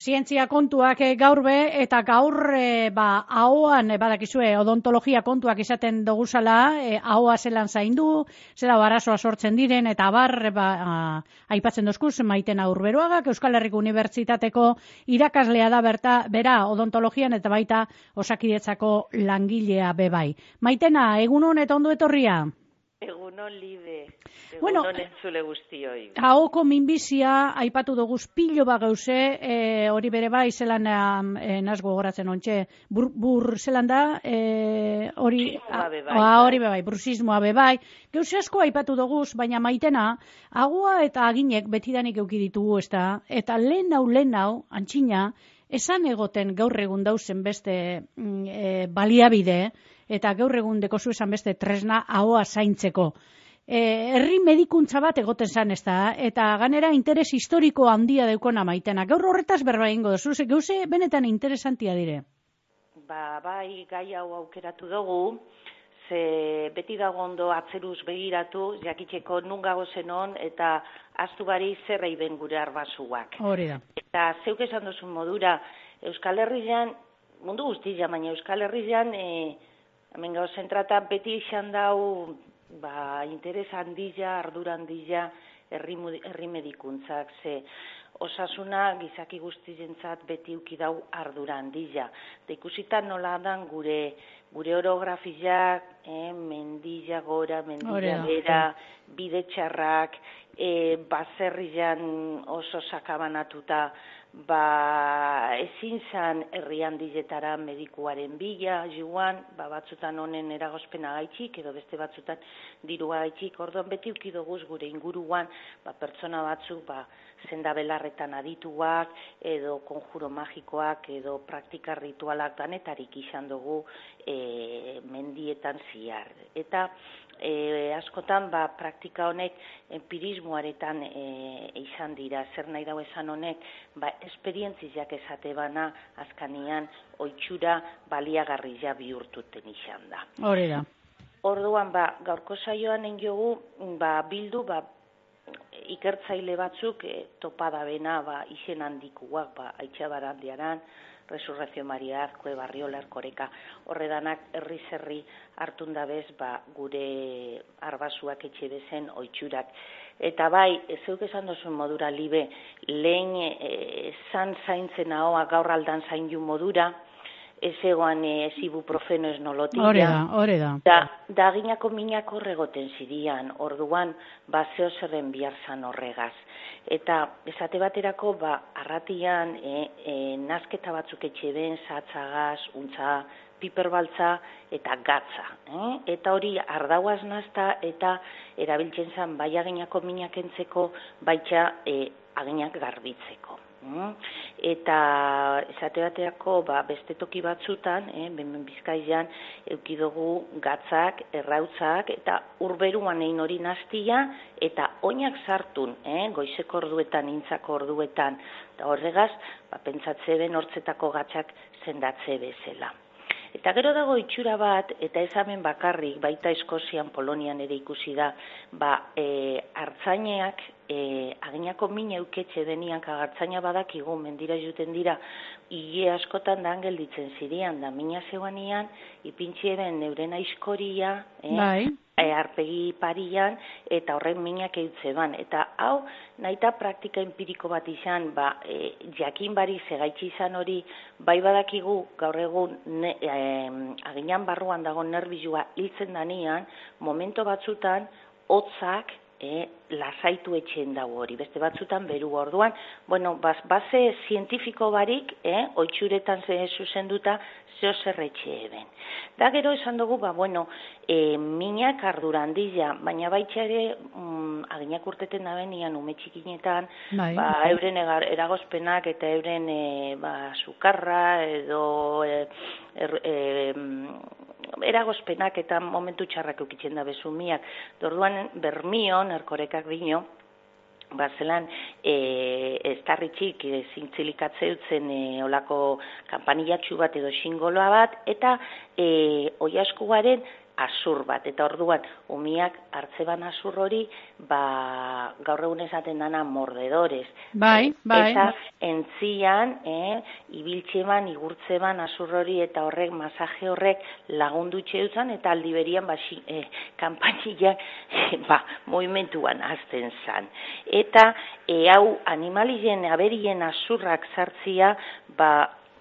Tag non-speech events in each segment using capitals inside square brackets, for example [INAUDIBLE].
Zientzia kontuak eh, gaur be, eta gaur e, ba, ahoan, e, badakizue, odontologia kontuak izaten doguzala, e, ahoa zelan zaindu, zela barazoa sortzen diren, eta bar, ba, aipatzen dozkuz, maiten aurberuagak, Euskal Herriko Unibertsitateko irakaslea da berta, bera, odontologian, eta baita osakidetzako langilea bebai. Maitena, egun honet ondo etorria? Egunon libe, egunon bueno, entzule guztioi. Haoko minbizia, aipatu dugu pilo bat gauze, e, hori bere bai, zelan e, nazgo goratzen ontxe, bur, bur zelan da, e, hori, bai, hori bai, bruxismoa be bai, gauze asko aipatu dugu, baina maitena, agua eta aginek betidanik euki ditugu, ez da, eta lehen hau, lehen hau, antxina, esan egoten gaur egun dauzen beste mm, e, baliabide, eta gaur egun deko esan beste tresna ahoa zaintzeko. E, herri medikuntza bat egoten zan ez da, eta ganera interes historiko handia deukona maitena. Gaur horretaz berba ingo duzu, ze gauze benetan interesantia dire. Ba, bai, gai hau aukeratu dugu, ze beti dago ondo atzeruz begiratu, jakiteko nun gago zenon, eta astu bari zerrei ben gure arbasuak. Hori da. Eta zeuk esan duzun modura, Euskal Herrian, mundu guztia, baina Euskal Herrian, e, hemen gau zentrata beti izan dau ba, interes handila, ardura handila, herri, herri medikuntzak, ze osasuna gizaki guztientzat beti uki dau ardura handila. Da ikusita nola dan gure gure orografiak, eh, mendila gora, mendila bera, bide txarrak, eh, baserrian oso sakabanatuta, ba ezin zan herrian diletara medikuaren bila joan, ba batzutan honen eragospena gaitxik edo beste batzutan dirua gaitxik, orduan beti uki doguz gure inguruan, ba pertsona batzuk ba zenda belarretan adituak edo konjuro magikoak edo praktika ritualak danetarik izan dugu e, mendietan ziar. Eta e, askotan ba, praktika honek empirismoaretan e, izan dira, zer nahi dago esan honek, ba, esperientziak esate bana azkanian oitxura baliagarri ja bihurtuten izan da. Hore da. Orduan, ba, gaurko saioan enjogu, ba, bildu, ba, ikertzaile batzuk e, topada bena, ba, izen handikuak, ba, aitxabarandiaran, Resurrezio Maria Azkue Barriola Erkoreka horredanak herri zerri hartun bez ba, gure arbasuak etxe bezen oitxurak. Eta bai, zeuk esan dozuen modura libe, lehen e, zan zaintzen ahoa gaur aldan zaindu modura, ez egoan ez ibuprofeno ez nolotia. Hore da, hore da. Da, da ginako minak horregoten zidian, orduan, ba, zeo zerren bihar zan horregaz. Eta, esate baterako, ba, arratian, e, e, nazketa batzuk etxe ben, zatzagaz, untza, piperbaltza eta gatza. Eh? Eta hori ardauaz nazta eta erabiltzen zan bai aginako minak entzeko, baita e, aginak garbitzeko. Mm. Eta esate bateako ba, beste toki batzutan, eh, benben bizkaian, eukidogu gatzak, errautzak, eta urberuan egin hori nastia, eta oinak sartun, eh, goizeko orduetan, intzako orduetan, eta horregaz, ba, pentsatze ben hortzetako gatzak zendatze bezala. Eta gero dago itxura bat, eta ezamen bakarrik, baita Eskozian, Polonian ere ikusi da, ba, e, hartzaineak, e, aginako min euketxe denian, kagartzaina badakigu, mendira juten dira, hile askotan da gelditzen zirian, da mina zeuanian, ipintxieren neuren aizkoria, eh? bai e, arpegi parian eta horren minak eutze ban. Eta hau, nahita praktika empiriko bat izan, ba, e, jakin bari zegaitzi izan hori, bai badakigu gaur egun ne, e, aginan barruan dago nerbizua hiltzen danian, momento batzutan, hotzak, e, lasaitu etxen dago hori, beste batzutan beru orduan, bueno, baz, base zientifiko barik, e, oitxuretan ze zuzenduta, zeo zerretxe eben. Da gero esan dugu, ba, bueno, e, minak ardurandila, baina baitxa ere, mm, aginak urteten da benian, ume txikinetan, bai, ba, bai. euren eragozpenak eta euren e, ba, sukarra edo e, er, e, eragozpenak eta momentu txarrak eukitzen da bezumiak. Dorduan, bermion, erkorekak dino, ba, zelan, e, ez tarritxik, e, zintzilikatze dutzen e, olako kampanilatxu bat edo xingoloa bat, eta e, oi askugaren azur bat. Eta orduan, umiak hartzeban azur hori, ba, gaur egun esaten dana mordedores. Bai, bai. Eta entzian, eh, ibiltzeban, igurtzeban azur hori eta horrek, masaje horrek lagundu txeutzen, eta aldiberian, ba, si, eh, [LAUGHS] ba, movimentuan azten zan. Eta, e, hau, animalien, aberien azurrak sartzia, ba,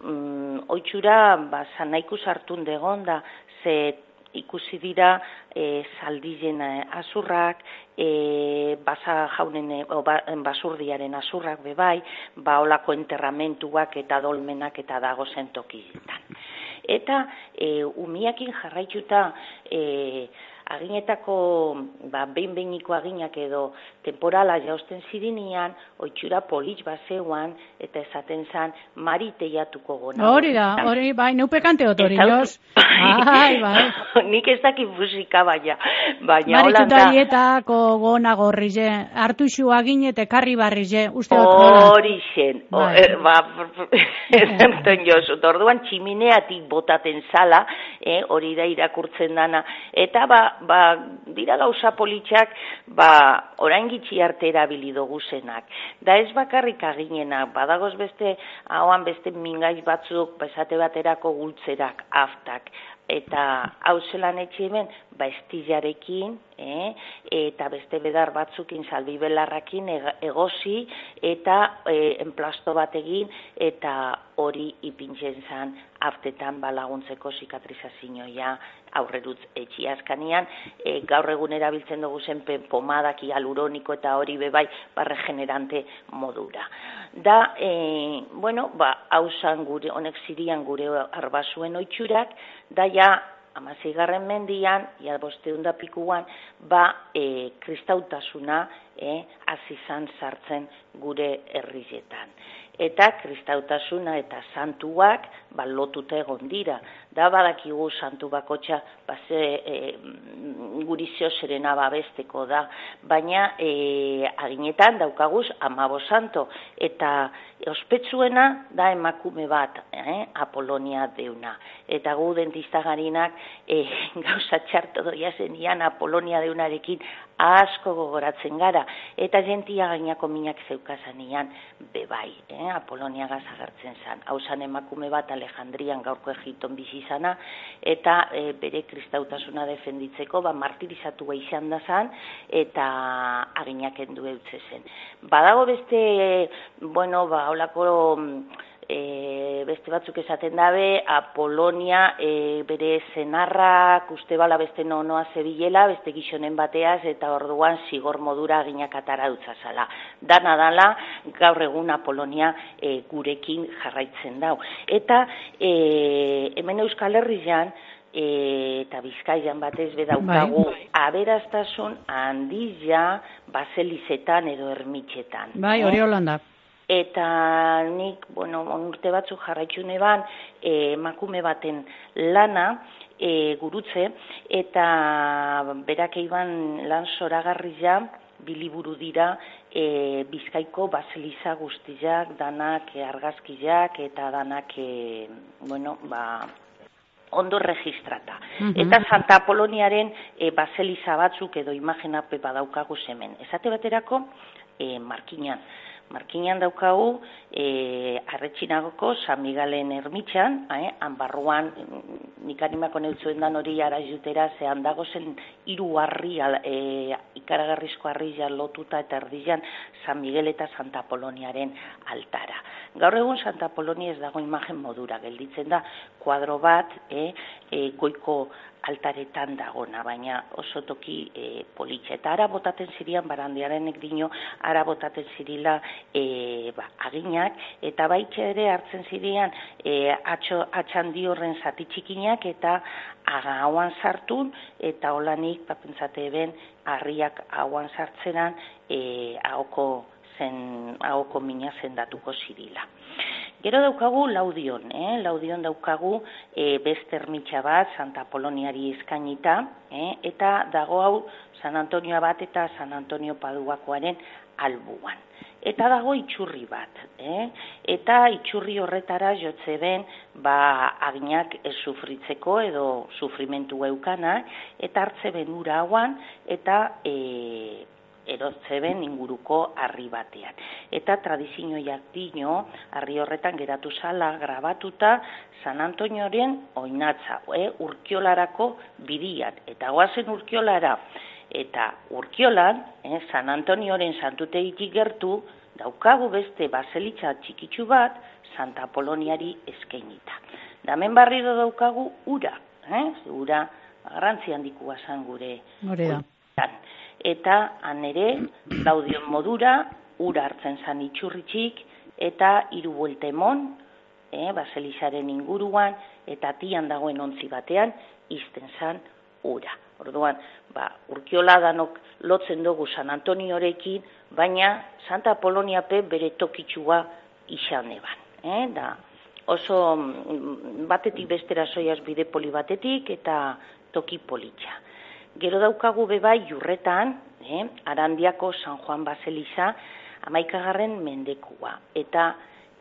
mm, oitxura ba, zanaiku sartun degon da, ze ikusi dira e, saldizen e, azurrak, e, basa jaunen, e, o, ba, basurdiaren azurrak bebai, ba olako enterramentuak eta dolmenak eta dago zentokizitan. Eta e, umiakin jarraituta e, aginetako ba, behin behiniko aginak edo temporala jausten zirinian, oitxura politx baseuan, eta esaten zan, mari teiatuko gona. Hori da, hori, bai, neupe kante otori, jos. Bai, bai. [LAUGHS] Nik ez dakit musika baina. baina Mari tutarietako gona gorri ze, hartu xu agin eta karri barri ze, uste Hori zen, bai. Eh, ba, [LAUGHS] enten jos, orduan tximineatik botaten zala, eh, hori da irakurtzen dana, eta ba, ba, dira gauza politxak, ba, orain gitxi arte erabili zenak. Da ez bakarrik aginena, badagoz beste, hauan beste mingaiz batzuk, besate baterako gultzerak, aftak, eta hau zelan etxe hemen, ba estizarekin, eh? eta beste bedar batzukin salbibelarrakin egosi, eta e, enplasto bat egin, eta hori ipintzen zan aftetan balaguntzeko zikatrizazioa aurrerutz etxi askanian, e, gaur egun erabiltzen dugu zen pomadaki aluroniko eta hori bebai barregenerante modura. Da, e, bueno, ba, hausan gure, honek zirian gure arbazuen oitxurak, da ja, amazigarren mendian, ja bosteun da pikuan, ba, e, kristautasuna, e, azizan sartzen gure herrizetan eta kristautasuna eta santuak ba, lotuta egon dira. Da badakigu santu bakotxa ba, ze, e, gurizio serena babesteko da, baina e, aginetan daukaguz amabo santo, eta ospetsuena da emakume bat, eh, Apolonia deuna. Eta gu dentista garinak e, [LAUGHS] gauza txarto doia zenian Apolonia deunarekin asko gogoratzen gara, eta gentia gainako minak zeukazanian bebai, eh, Apolonia gazagertzen zan. Hau emakume bat Alejandrian gaurko egiton bizi zana, eta e, bere kristautasuna defenditzeko, ba, martirizatu izan da zan, eta aginak endu eutze zen. Badago beste, bueno, ba, holako e, beste batzuk esaten dabe, Apolonia e, bere zenarrak uste bala beste nonoa zebilela, beste gizonen bateaz, eta orduan zigor modura aginak atara zala. Dana dala, gaur egun Apolonia e, gurekin jarraitzen dau. Eta e, hemen Euskal Herrian, e, eta bizkaian batez bedaukagu bai. aberaztasun handia baselizetan edo ermitxetan. Bai, hori holanda eta nik, bueno, urte batzu jarraitzu neban e, emakume baten lana e, gurutze, eta berak eiban lan soragarri ja, biliburu dira e, bizkaiko baseliza guztiak, danak e, argazkiak eta danak, e, bueno, ba, ondo registrata. Eta Santa Apoloniaren e, baseliza batzuk edo imagenape badaukagu hemen. Esate baterako, e, markinan, Markinan daukagu, e, arretxinagoko San Migalen ermitxan, eh, anbarruan, nik animako neutzuen dan hori ara jutera, zehan dago zen iru harri, e, ikaragarrizko harri lotuta eta erdian San Miguel eta Santa Poloniaren altara. Gaur egun Santa Polonia ez dago imagen modura, gelditzen da, kuadro bat, eh, e, goiko altaretan dagona, baina oso toki e, politxe. Eta ara botaten zirian, barandiaren dino, ara botaten zirila e, ba, aginak, eta baitxe ere hartzen zirian e, atxo, atxan diorren zati txikinak, eta aga hauan sartun, eta holanik, papentzate ben, harriak hauan sartzeran, e, haoko zen, haoko mina zendatuko zirila. Gero daukagu laudion, eh? laudion daukagu e, beste ermitxa bat, Santa Poloniari eskainita, eh? eta dago hau San Antonio bat eta San Antonio Paduakoaren albuan. Eta dago itxurri bat, eh? eta itxurri horretara jotze ben ba, aginak ez sufritzeko edo sufrimentu eukana, eta hartze ben ura hauan, eta e, erotze ben inguruko harri batean. Eta tradizioiak dino, harri horretan geratu zala grabatuta San Antonioren oinatza, eh? urkiolarako bidian. Eta goazen urkiolara, eta urkiolan, eh, San Antonioren santutegitik gertu, daukagu beste baselitza txikitsu bat, Santa Poloniari eskainita. Damen barriro daukagu ura, eh? ura garrantzi handikua zan gure Eta han ere, laudion modura, ura hartzen zan itxurritxik, eta hiru bueltemon, eh, baselizaren inguruan, eta tian dagoen ontzi batean, izten zan ura. Orduan, ba, urkiola danok lotzen dugu San Antoniorekin, baina Santa Polonia pe bere tokitsua izan eban. Eh? Da, oso mm, batetik bestera soiaz bide poli batetik eta toki politxa. Gero daukagu bebai jurretan, eh? Arandiako San Juan Baseliza, amaikagarren mendekua. Eta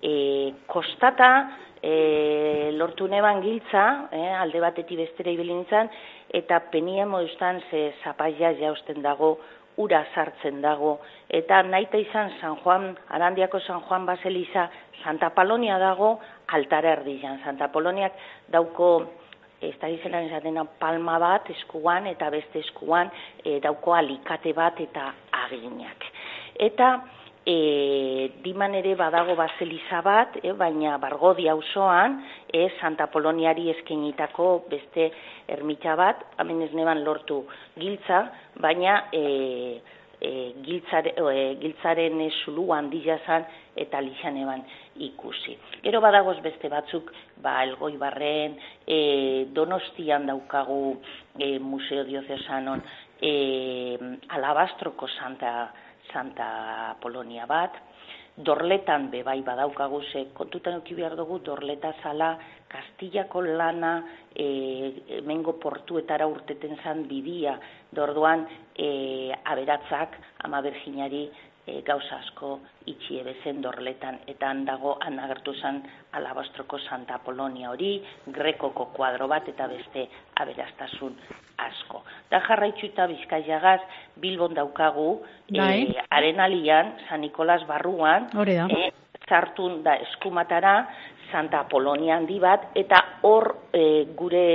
e, kostata e, lortu neban giltza, e, alde batetik bestera ibilintzan, eta penia modustan ze zapaia jausten dago, ura sartzen dago, eta naita izan San Juan, Arandiako San Juan Baseliza, Santa Polonia dago, altara erdian. Santa Poloniak dauko, ez da izenan esatena, palma bat eskuan, eta beste eskuan, e, dauko alikate bat eta aginak. Eta, e, diman ere badago baseliza bat, e, baina bargodi auzoan e, Santa Poloniari eskenitako beste ermita bat, hemen ez neban lortu giltza, baina e, e, giltzare, e, giltzaren zulu handia zan eta lixan eban ikusi. Gero badagoz beste batzuk, ba, elgoi barren, e, donostian daukagu e, Museo Diocesanon, e, alabastroko Santa Santa Polonia bat, dorletan be bai badaukagu ze kontutan eduki behar dugu dorleta zala Kastillako lana e, mengo portuetara urteten zan bidia dorduan e, aberatzak ama berginari e, gauza asko itxi ebezen dorletan eta handago anagertu zen alabastroko Santa Polonia hori, grekoko kuadro bat eta beste aberastasun asko. Da jarraitzu eta bizkaiagaz Bilbon daukagu, e, bai. arenalian, San Nikolas barruan, e, zartun da eskumatara Santa Polonia handi bat, eta hor e, gure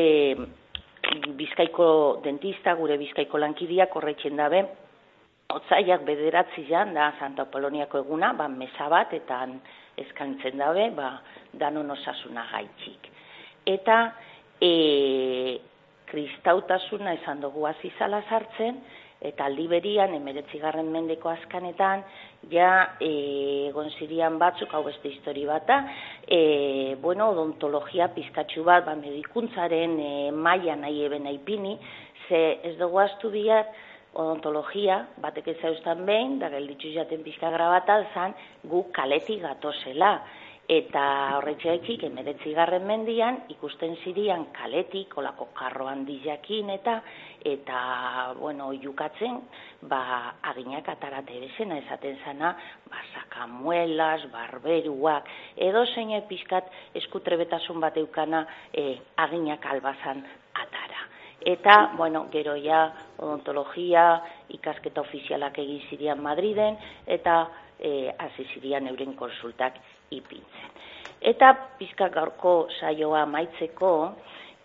bizkaiko dentista, gure bizkaiko lankidiak horretzen dabe, Otzaiak bederatzi jan da Santa Poloniako eguna, ba, mesa bat eta eskaintzen dabe, ba, danon osasuna gaitxik. Eta e, kristautasuna esan dugu azizala sartzen, eta aldi berian, emeretzigarren mendeko azkanetan, ja, e, gonzirian batzuk, hau beste histori bata, e, bueno, odontologia pizkatxu bat, ba, medikuntzaren e, maia nahi eben nahi ze ez dugu astu biat, odontologia, batek ez zauztan behin, da gelditzu jaten pixka grabata, zan gu kaleti gatozela. Eta horretxeaitzik, emeretzi garren mendian, ikusten zirian kaletik, olako karro handi jakin, eta, eta, bueno, jukatzen, ba, aginak atarate bezena, esaten zana, ba, sakamuelas, barberuak, edo zein pixkat eskutrebetasun bat eukana, e, aginak albazan eta, bueno, gero ja odontologia ikasketa ofizialak egin zirian Madriden eta e, hasi zirian euren konsultak ipintzen. Eta pizka gaurko saioa maitzeko,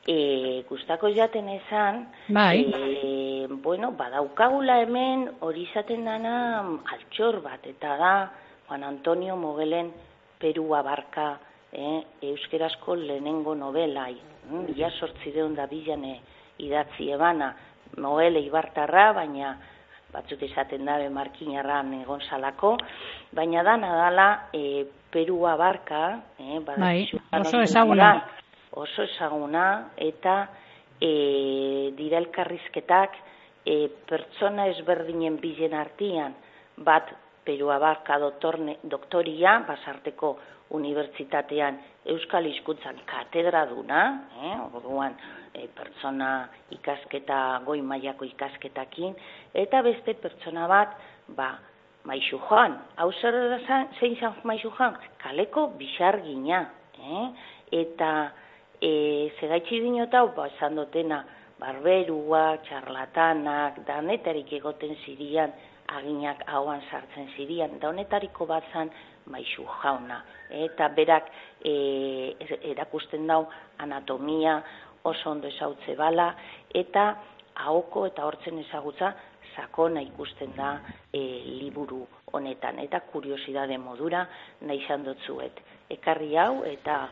e, gustako jaten esan, bai. e, bueno, badaukagula hemen hori izaten dana altxor bat, eta da Juan Antonio Mogelen Perua Barka eh, euskerazko lehenengo novelai. Mm, ja sortzi deun da bilane idatzi ebana Noel Ibartarra, baina batzuk izaten dabe markinarran egon salako, baina da nadala e, Perua barka, e, bai, oso ezaguna. Oso ezaguna, eta e, dira elkarrizketak e, pertsona ezberdinen bizen artian, bat Perua barka doktoria, basarteko unibertsitatean Euskal Hizkuntzan katedra duna, eh, orduan e, pertsona ikasketa goi mailako ikasketakin eta beste pertsona bat ba maixu joan. Hau zer zein zan maixu joan? Kaleko bisar gina. Eh? Eta e, zegaitzi dinotau, ba, esan dutena, barberua, txarlatanak, danetarik egoten zirian, aginak hauan sartzen zirian, da honetariko bat zan maixu jauna. Eta berak e, erakusten dau anatomia oso ondo ezautze bala, eta ahoko eta hortzen ezagutza sakona ikusten da e, liburu honetan. Eta kuriosidade modura nahi dotzuet. Ekarri hau eta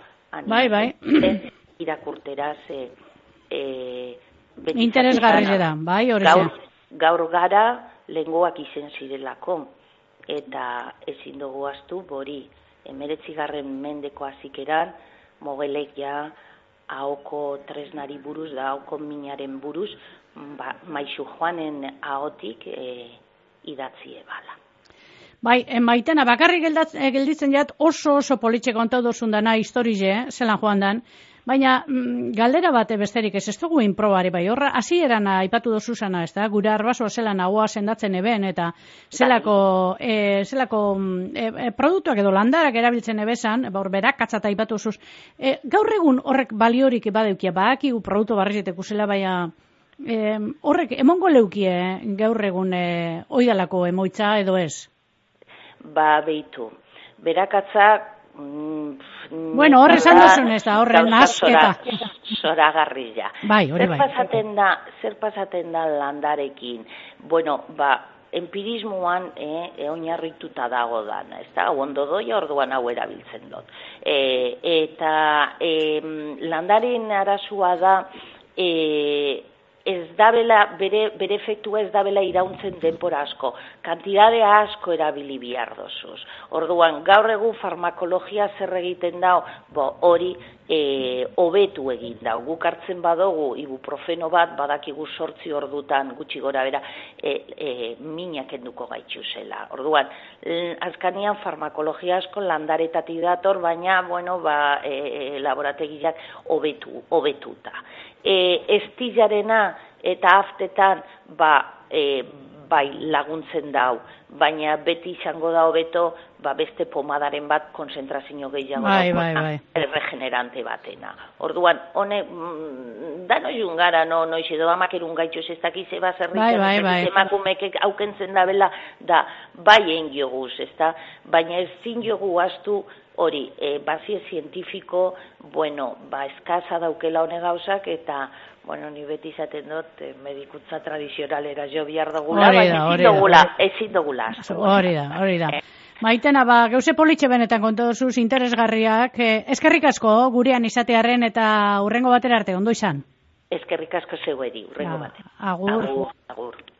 bai, bai. irakurteraz e, e, interesgarri da, bai, hori gaur, gaur gara lengoak izen zirelako eta ezin dugu astu bori emeretzigarren mendeko azikeran mogelek ja ahoko tresnari buruz da ahoko minaren buruz ba, maixu joanen ahotik e, idatzi ebala. Bai, maitena, bakarrik gelditzen jat oso oso politxe kontau dozun dana historize, eh, zelan joan dan, Baina mm, galdera bate besterik ez ez dugu inprobari bai. Horra hasieran aipatu dozu sana, ez da? Gure arbaso zela nagoa sendatzen eben eta zelako e, zelako mm, e, e, produktuak edo landarak erabiltzen ebesan, ba hor berak katzata aipatu dozuz. E, gaur egun horrek baliorik badeukia badakigu produktu barrizetek zela baina e, horrek emongo leukie gaur egun e, oidalako emoitza edo ez? Ba, beitu. Berakatzak Bueno, horre esan duzun ez da, horre nasketa. Zora [LAUGHS] garrilla. Bai, hori bai. Zer pasaten da, zer pasaten da landarekin? Bueno, ba, empirismoan eh, e, oinarrituta dago dan, ez da, ondo doia orduan hau erabiltzen dut. E, eta e, landaren arazua da, e, ez dabela, bere, bere efektua ez dabela irauntzen denpora asko. Kantidade asko erabili bihar dozuz. Orduan, gaur egu farmakologia zer egiten dau, bo, hori e, obetu egin dau. Guk hartzen badugu, ibuprofeno bat, badakigu sortzi ordutan, gutxi gora bera, e, e, minak enduko gaitxu zela. Orduan, azkanian farmakologia asko landaretatik dator, baina, bueno, ba, e laborategiak obetu, obetuta e, estilarena eta aftetan ba, e, bai laguntzen dau, baina beti izango da hobeto ba beste pomadaren bat konzentrazio gehiago bai, bai, bai. regenerante batena. Orduan, hone mm, da no jungara no no edo amakerun gaitxo ez dakiz eba bai, bai, bai. emakumeek aukentzen da bela da bai engoguz, ezta? Baina ezin jogu astu hori, e, bazie zientifiko, bueno, ba, eskaza daukela hone gauzak, eta, bueno, ni beti izaten dut, e, medikutza tradizionalera jo bihar dugula, baina ezin dugula, ezin dugula. Hori da, hori da. Maitena, ba, gauze politxe benetan kontu duzuz interesgarriak, eh, eskerrik asko gurean izatearen eta urrengo batera arte, ondo izan? Eskerrik asko zeueri, urrengo ah, batera. Agur. Agur. agur.